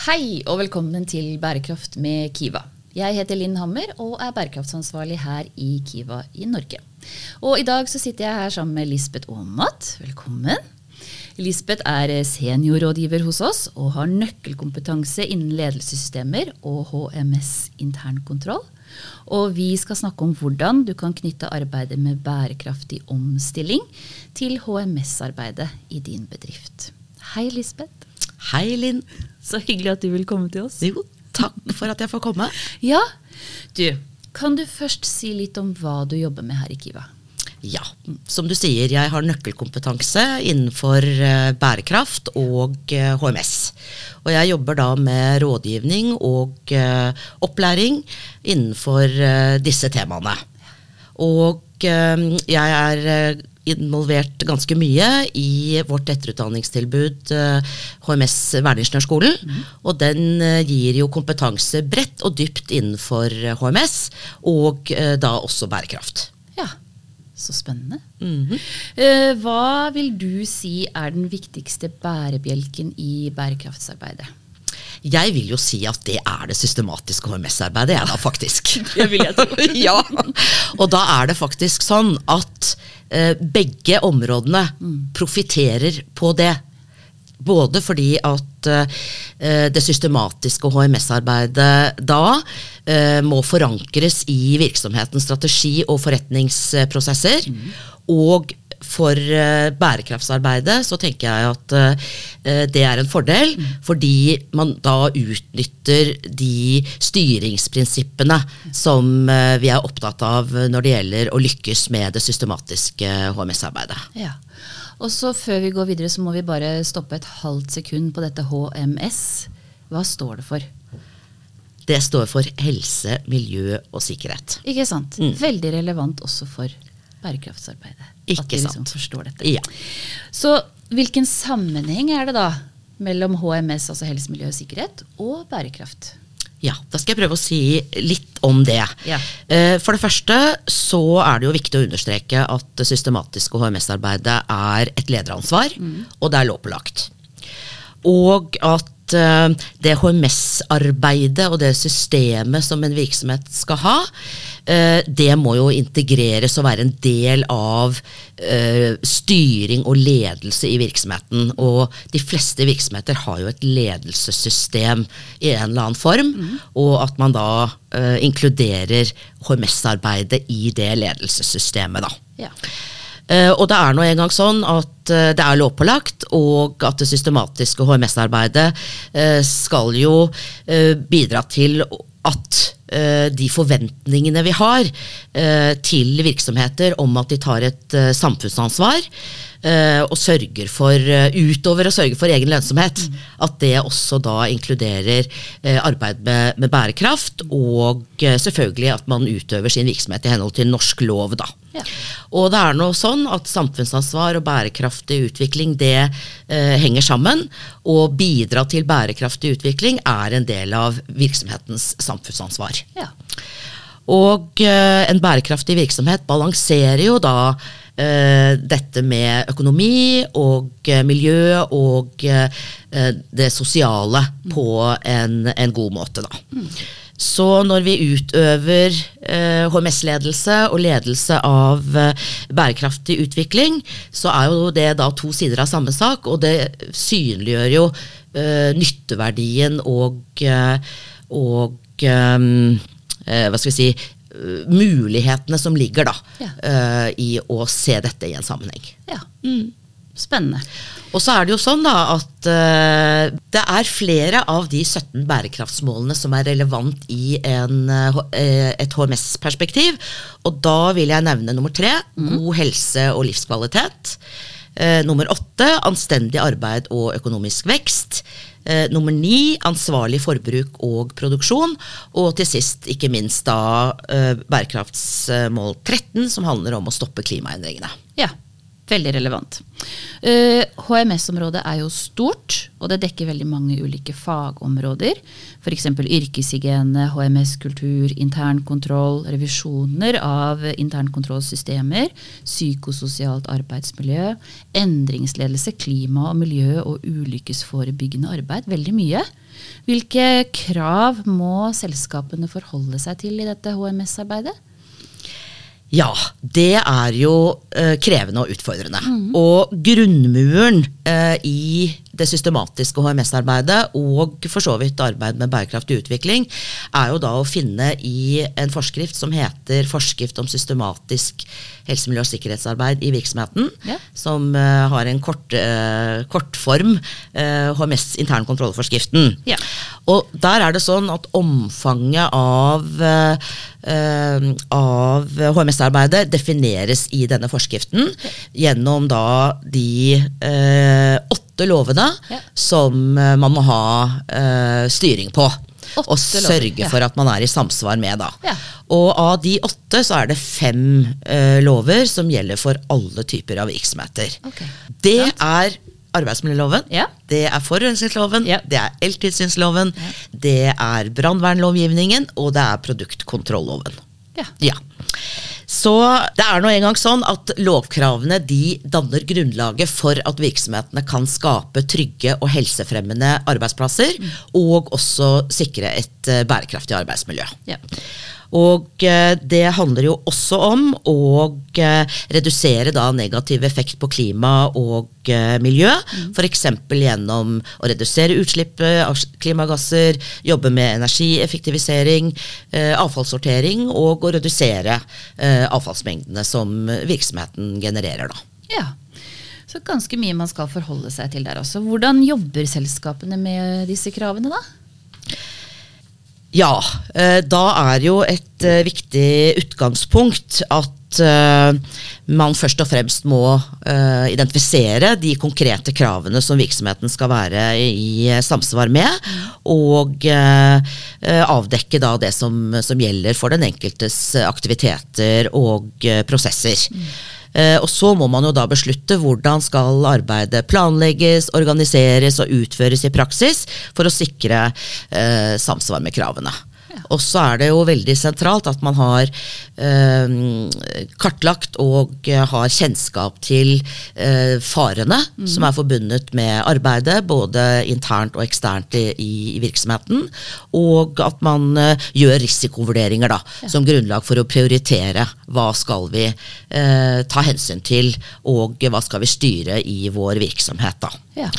Hei og velkommen til Bærekraft med Kiva. Jeg heter Linn Hammer og er bærekraftsansvarlig her i Kiva i Norge. Og i dag så sitter jeg her sammen med Lisbeth Aamodt. Velkommen. Lisbeth er seniorrådgiver hos oss og har nøkkelkompetanse innen ledelsessystemer og HMS internkontroll. Og vi skal snakke om hvordan du kan knytte arbeidet med bærekraftig omstilling til HMS-arbeidet i din bedrift. Hei, Lisbeth. Hei, Linn. Så hyggelig at du vil komme til oss. Jo, takk for at jeg får komme. Ja, du, kan du først si litt om hva du jobber med her i Kiva? Ja, som du sier, jeg har nøkkelkompetanse innenfor eh, bærekraft og eh, HMS. Og jeg jobber da med rådgivning og eh, opplæring innenfor disse temaene. Og jeg er involvert ganske mye i vårt etterutdanningstilbud HMS Verneingeniørskolen. Mm. Og den gir jo kompetanse bredt og dypt innenfor HMS, og da også bærekraft. Ja, Så spennende. Mm -hmm. Hva vil du si er den viktigste bærebjelken i bærekraftsarbeidet? Jeg vil jo si at det er det systematiske HMS-arbeidet, jeg da, faktisk. det vil jeg tro. ja. Og da er det faktisk sånn at eh, begge områdene mm. profitterer på det. Både fordi at eh, det systematiske HMS-arbeidet da eh, må forankres i virksomhetens strategi og forretningsprosesser. Mm. Og for uh, bærekraftsarbeidet så tenker jeg at det er en fordel, mm. fordi man da utnytter de styringsprinsippene som vi er opptatt av når det gjelder å lykkes med det systematiske HMS-arbeidet. Ja. Og så Før vi går videre, så må vi bare stoppe et halvt sekund på dette HMS. Hva står det for? Det står for helse, miljø og sikkerhet. Ikke sant? Mm. Veldig relevant også for bærekraftsarbeidet. Ikke at de liksom sant. forstår dette. Ja. Så hvilken sammenheng er det da mellom HMS, altså helse, miljø og sikkerhet, og bærekraft? Ja, da skal jeg prøve å si litt om det. Ja. Eh, for det første så er det jo viktig å understreke at det systematiske HMS-arbeidet er et lederansvar, mm. og det er lovpålagt. Og at eh, det HMS-arbeidet og det systemet som en virksomhet skal ha, Eh, det må jo integreres og være en del av uh, styring og ledelse i virksomheten. Og de fleste virksomheter har jo et ledelsessystem i en eller annen form. Mm. Og at man da inkluderer HMS-arbeidet i det ledelsessystemet. da. Ja. Uh, og det er nå engang sånn at uh, det er lovpålagt, og at det systematiske HMS-arbeidet uh, skal jo bidra til at Eh, de forventningene vi har eh, til virksomheter om at de tar et eh, samfunnsansvar og sørger for, utover å sørge for egen lønnsomhet, mm. at det også da inkluderer arbeid med, med, bærekraft, og selvfølgelig at man utøver sin virksomhet i henhold til norsk lov. da. Ja. Og det er nå sånn at samfunnsansvar og bærekraftig utvikling det eh, henger sammen. Og bidra til bærekraftig utvikling er en del av virksomhetens samfunnsansvar. Ja. Og eh, en bærekraftig virksomhet balanserer jo da eh, dette med økonomi og eh, miljø og eh, det sosiale på en, en, god måte, da. Mm. Så når vi utøver eh, HMS-ledelse og ledelse av eh, bærekraftig utvikling, så er jo det da to sider av samme sak, og det synliggjør jo eh, nytteverdien og, eh, og eh, eh, hva skal vi si mulighetene som ligger da, ja. i å se dette i en sammenheng. Ja. Mm. Spennende. Og så er det jo sånn da at uh, det er flere av de 17 bærekraftsmålene som er relevant i en, uh, et HMS-perspektiv. Og da vil jeg nevne nummer tre mm. god helse og livskvalitet. Uh, nummer åtte anstendig arbeid og økonomisk vekst. nummer ni ansvarlig forbruk og produksjon. Og til sist, ikke minst da bærekraftsmål 13, som handler om å stoppe klimaendringene. Ja, Veldig relevant. Uh, HMS-området er jo stort, og det dekker veldig mange ulike fagområder. F.eks. yrkeshygiene, HMS-kultur, internkontroll, revisjoner av internkontrollsystemer, psykososialt arbeidsmiljø, endringsledelse, klima og miljø og ulykkesforebyggende arbeid. Veldig mye. Hvilke krav må selskapene forholde seg til i dette HMS-arbeidet? Ja, det er jo eh, krevende og utfordrende. Mm. Og grunnmuren eh, i det systematiske HMS-arbeidet og for så vidt arbeid med bærekraftig utvikling, er jo da å finne i en forskrift som heter 'Forskrift om systematisk helse, miljø og sikkerhetsarbeid i virksomheten', ja. som uh, har en kort, uh, kortform, uh, HMS internkontrollforskriften. Ja. Og der er det sånn at omfanget av, av HMS-arbeidet defineres i denne forskriften gjennom da de åtte åtte lovene ja. som eh, man må ha uh, styring på. Åtte og sørge lover, ja. for at man er i samsvar med. Da. Ja. Og av de åtte så er det fem uh, lover som gjelder for alle typer av virksomheter. Okay. Det er arbeidsmiljøloven, ja. det er forurensningsloven, ja. det er eltilsynsloven, ja. det er brannvernlovgivningen, og det er produktkontrolloven. Ja. Så det er nå engang sånn at lovkravene de danner grunnlaget for at virksomhetene kan skape trygge og helsefremmende arbeidsplasser, mm. og også sikre et eh, bærekraftig arbeidsmiljø. Ja. Og eh, det handler jo også om å eh, redusere da negativ effekt på klima og eh, miljø. Mm. F.eks. gjennom å redusere utslipp av klimagasser, jobbe med energieffektivisering, avfallssortering og å redusere avfallsmengdene som virksomheten genererer. Da. Ja. Så ganske mye man skal forholde seg til der også. Hvordan jobber selskapene med disse kravene, da? Ja, eh, da er jo et eh, viktig utgangspunkt at eh, man først og fremst må identifisere de konkrete kravene som virksomheten skal være i samsvar med, og avdekke da det som, som gjelder for den enkeltes aktiviteter og prosesser. Eh, og så må man jo da beslutte hvordan skal arbeidet planlegges, organiseres og utføres i praksis for å sikre eh, samsvar med kravene. Og så er det jo veldig sentralt at man har eh, kartlagt og har kjennskap til eh, farene mm. som er forbundet med arbeidet, både internt og eksternt i, i virksomheten. Og at man eh, gjør risikovurderinger da, ja. som grunnlag for å prioritere hva skal vi eh, ta hensyn til, og hva skal vi styre i vår virksomhet. da. Ja.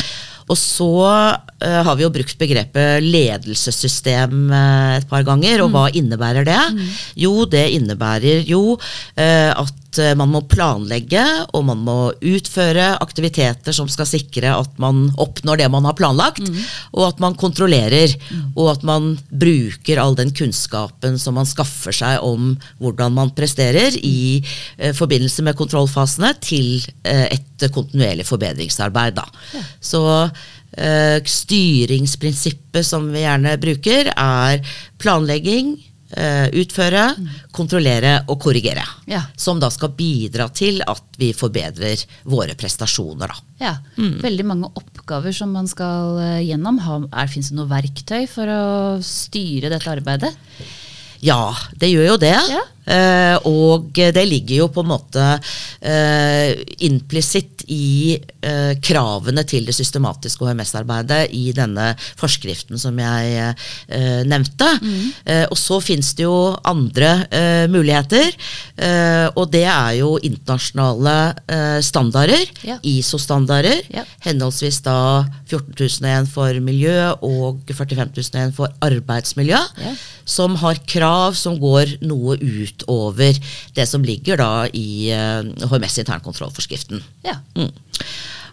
Og så uh, har vi jo brukt begrepet ledelsessystem uh, et par ganger, og mm. hva innebærer det? Mm. Jo, det innebærer jo uh, at man må planlegge og man må utføre aktiviteter som skal sikre at man oppnår det man har planlagt, mm. og at man kontrollerer, mm. og at man bruker all den kunnskapen som man skaffer seg om hvordan man presterer i forbindelse med kontrollfasene, til et kontinuerlig forbedringsarbeid. Ja. Så eh, styringsprinsippet som vi gjerne bruker, er planlegging, utføre, mm. kontrollere og korrigere. Ja. Som da skal bidra til at vi forbedrer våre prestasjoner. Da. Ja, mm. Veldig mange oppgaver som man skal uh, gjennom. Fins det noe verktøy for å styre dette arbeidet? Ja, det gjør jo det. Ja. Eh, og det ligger jo på en måte eh, implisitt i eh, kravene til det systematiske HMS-arbeidet i denne forskriften som jeg nevnte. Mm. og så finnes det jo andre muligheter, og det er jo internasjonale standarder, ja. ISO-standarder, ja. henholdsvis da 14001 for miljø og 45001 for arbeidsmiljø, som har krav som går noe ut utover det som ligger da i HMS eh, internkontrollforskriften. Ja. Mm.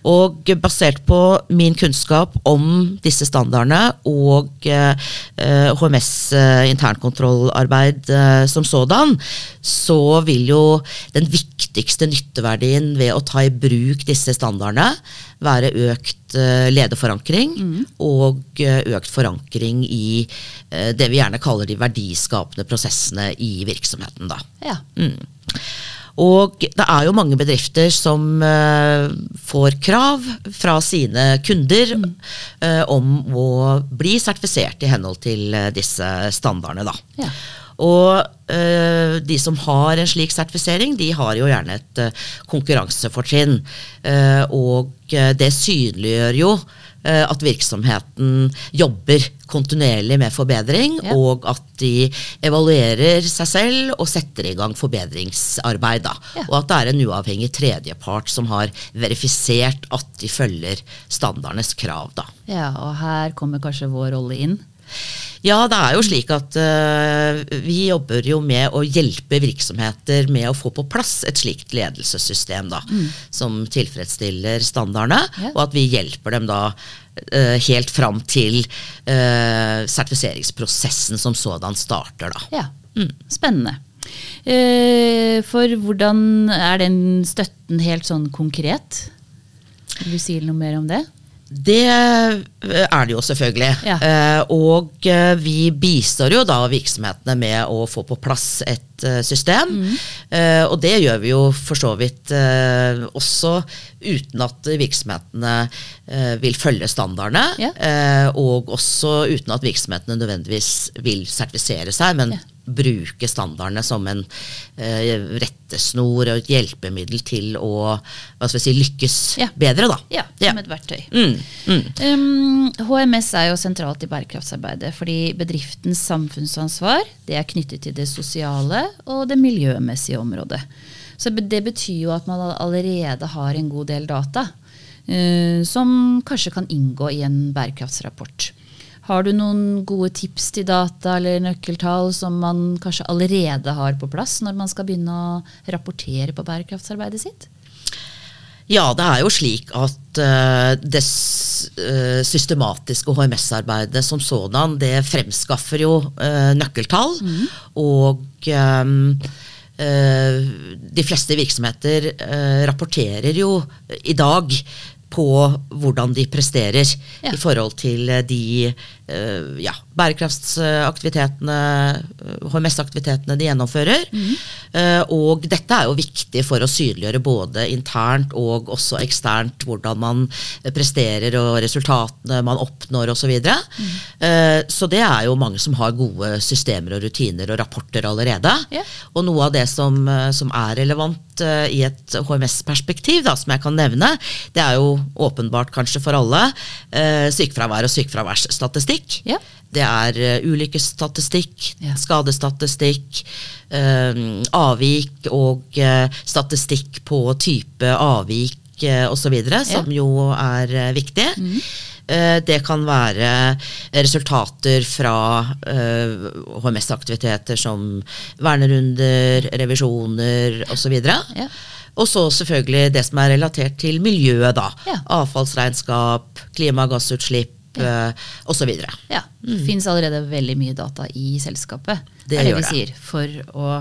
Og basert på min kunnskap om disse standardene og eh, HMS eh, internkontrollarbeid eh, som sådan, så vil jo den viktigste nytteverdien ved å ta i bruk disse standardene være økt eh, lederforankring mm. og eh, økt forankring i eh, det vi gjerne kaller de verdiskapende prosessene i virksomheten. Da. Ja. Mm. Og det er jo mange bedrifter som uh, får krav fra sine kunder mm. uh, om å bli sertifisert i henhold til uh, disse standardene. Da. Ja. Og de som har en slik sertifisering, de har jo gjerne et konkurransefortrinn. og det synliggjør jo Eh, at virksomheten jobber kontinuerlig med forbedring, ja. og at de evaluerer seg selv og setter i gang forbedringsarbeid. Ja. Og at det er en uavhengig tredjepart som har verifisert at de følger standardenes krav. Da. Ja, og her kommer kanskje vår rolle inn? Ja, det er jo slik at uh, vi jobber jo med å hjelpe virksomheter med å få på plass et slikt ledelsessystem da, mm. som tilfredsstiller standardene, ja. og at vi hjelper dem da uh, helt fram til uh, sertifiseringsprosessen som sådan starter. Da. Ja, mm. Spennende. for hvordan er den støtten helt sånn konkret? Vil du si noe mer om det? Det eh, er det jo selvfølgelig. Ja. Eh, og eh, vi bistår jo da virksomhetene med å få på plass et system. Mm. Og det gjør vi jo for så vidt også uten at virksomhetene vil følge standardene. Ja. Og også uten at virksomhetene nødvendigvis vil sertifisere seg. men ja bruke standardene som en eh, rettesnor og et hjelpemiddel til å si, lykkes ja. bedre. Da. Ja, som ja. et verktøy. Mm, mm. Um, HMS er jo sentralt i bærekraftsarbeidet, fordi bedriftens samfunnsansvar det er knyttet til det sosiale og det miljømessige området. Så Det betyr jo at man allerede har en god del data uh, som kanskje kan inngå i en bærekraftsrapport. Har du noen gode tips til data eller nøkkeltall som man kanskje allerede har på plass når man skal begynne å rapportere på bærekraftsarbeidet sitt? Ja, det er jo slik at uh, det uh, systematiske HMS-arbeidet som sådan, det fremskaffer jo uh, nøkkeltall. Mm. Og um, de fleste virksomheter rapporterer jo i dag på hvordan de presterer ja. i forhold til de ja, bærekraftsaktivitetene, HMS-aktivitetene de gjennomfører. Mm. Og dette er jo viktig for å synliggjøre både internt og også eksternt hvordan man presterer og resultatene man oppnår osv. Så, videre. mm. så det er jo mange som har gode systemer og rutiner og rapporter allerede. Yeah. Og noe av det som, som er relevant i et HMS-perspektiv, som jeg kan nevne, det er jo åpenbart kanskje for alle, sykefravær og sykefraværsstatistikk. Yeah. Det er uh, ulykkesstatistikk, ja. skadestatistikk, eh, avvik og eh, statistikk på type avvik eh, osv., som ja. jo er eh, viktig. Mm. Det kan være resultater fra HMS-aktiviteter som vernerunder, revisjoner osv. Ja. Og så selvfølgelig det som er relatert til miljøet. da. Ja. Avfallsregnskap, klimagassutslipp, ja. osv. Ja. Det mm. finnes allerede veldig mye data i selskapet det er det vi sier, for å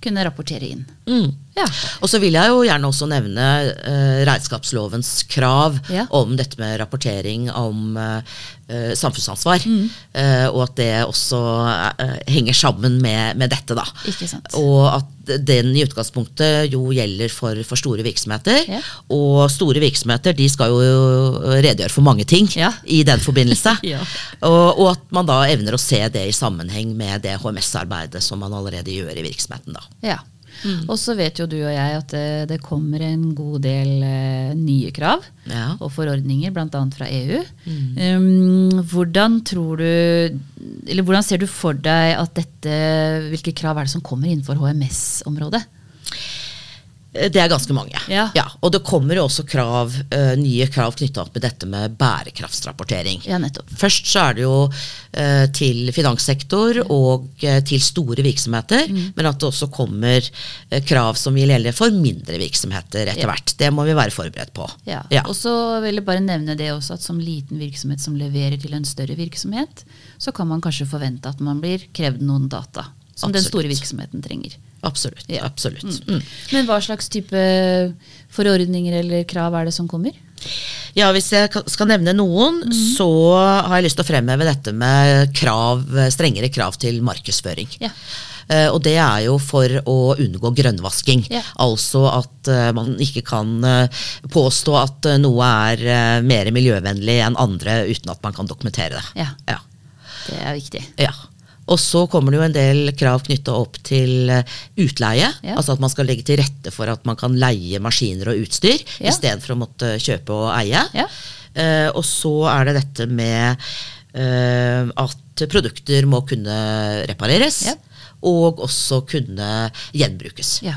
kunne rapportere inn. Mm. Ja. Og så vil jeg jo gjerne også nevne uh, regnskapslovens krav ja. om dette med rapportering om uh, samfunnsansvar. Mm. Uh, og at det også henger sammen med, med dette. da. Og at den i utgangspunktet jo gjelder for, for store virksomheter. Ja. Og store virksomheter de skal jo redegjøre for mange ting i den forbindelse. ja. og, og, at man da evner å se det i sammenheng med det HMS-arbeidet som man allerede gjør i virksomheten. da. Ja. Mm. Og så vet jo du og jeg at det, det kommer en god del eh, nye krav ja. og forordninger, bl.a. fra EU. Mm. Um, hvordan tror du eller hvordan ser du for deg at dette, hvilke krav er det som kommer innenfor HMS-området? Det er ganske mange. Ja. ja og det kommer jo også krav, uh, nye krav knytta opp med dette med bærekraftsrapportering. Ja, nettopp. Først så er det jo uh, til finanssektor og uh, til store virksomheter, mm. men at det også kommer krav som vil gjelde for mindre virksomheter etter ja. hvert. Det må vi være forberedt på. Ja. Og så vil jeg bare nevne det også at som liten virksomhet som leverer til en større virksomhet, så kan man kanskje forvente at man blir krevd noen data som Absolutt. den store virksomheten trenger. Absolutt. Ja. absolutt. Mm. Mm. Men hva slags type forordninger eller krav er det som kommer? Ja, Hvis jeg skal nevne noen, mm. så har jeg lyst til å fremheve dette med krav, strengere krav til markedsføring. Ja. Uh, og det er jo for å unngå grønnvasking. Yeah. Altså at uh, man ikke kan uh, påstå at noe er mer miljøvennlig enn andre uten at man kan dokumentere det. Ja. Ja. Det er viktig. Ja. Og så kommer det jo en del krav knytta opp til eh, utleie. Ja. Altså at man skal legge til rette for at man kan leie maskiner og utstyr Ja. istedenfor å måtte kjøpe og eie. Ja. Uh, og så er det dette med uh, at produkter må kunne repareres. Ja. Og også kunne gjenbrukes. Ja.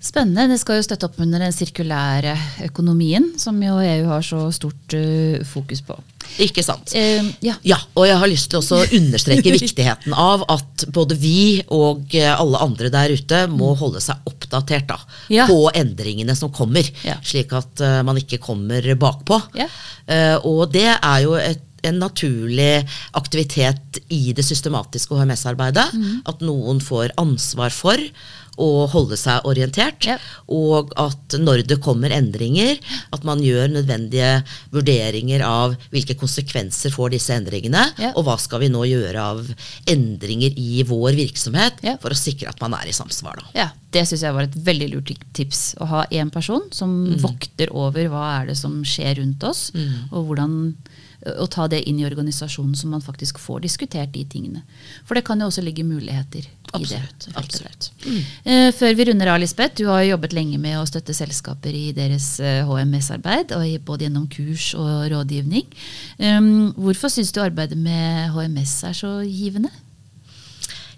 Spennende. Det skal jo støtte opp under den sirkulære økonomien, som jo EU har så stort uh, fokus på. Ikke sant? Uh, ja. Ja, og jeg har lyst til å understreke viktigheten av at både vi og eh, alle andre der ute må holde seg oppdatert da, Ja. på endringene som kommer, Ja. slik at uh, man ikke kommer bakpå. Ja. Eh, og det er jo et en naturlig aktivitet i det systematiske HMS-arbeidet. Mm. At noen får ansvar for å holde seg orientert. Ja. Og at når det kommer endringer, at man gjør nødvendige vurderinger av hvilke konsekvenser får disse endringene, Ja. og hva skal vi nå gjøre av endringer i vår virksomhet Ja. for å sikre at man er i samsvar. Da. Ja, Det syns jeg var et veldig lurt tips. Å ha én person som vokter over hva er det som skjer rundt oss, og hvordan å ta det inn i organisasjonen så man faktisk får diskutert de tingene. For det kan jo også ligge muligheter i det. Absolutt. Mm. Uh. Eh, Før vi runder av, Lisbeth, du har jo jobbet lenge med å støtte selskaper i deres eh, HMS-arbeid, både gjennom kurs og rådgivning. Um, Hvorfor syns du arbeidet med HMS er så givende?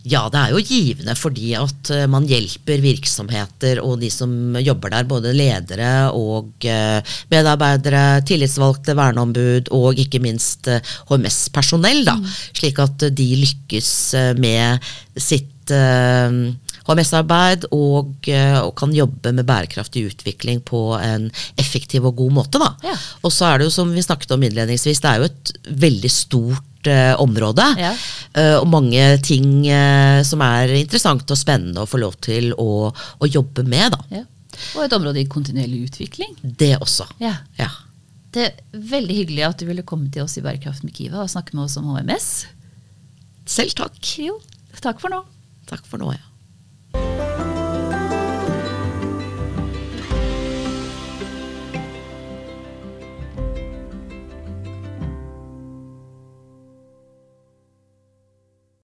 Ja, det er jo givende fordi at eh, man hjelper virksomheter og de som jobber der, både ledere og eh, medarbeidere, tillitsvalgte, verneombud og ikke minst eh, HMS-personell, da. Slik at eh, de lykkes eh, med sitt eh, HMS-arbeid og, eh, og kan jobbe med bærekraftig utvikling på en effektiv og god måte. Da. Ja. Og så er det jo som vi snakket om innledningsvis, det er jo et veldig stort eh, område. Ja. Eh, og mange ting eh, som er interessant og spennende å få lov til å, å jobbe med. Da. Ja. Og et område i kontinuerlig utvikling. Det også. Ja. Ja. Det er veldig hyggelig at du ville komme til oss i Bærekraft med Kiva og snakke med oss om HMS. Selv takk. Jo, takk for nå. Takk for nå, ja.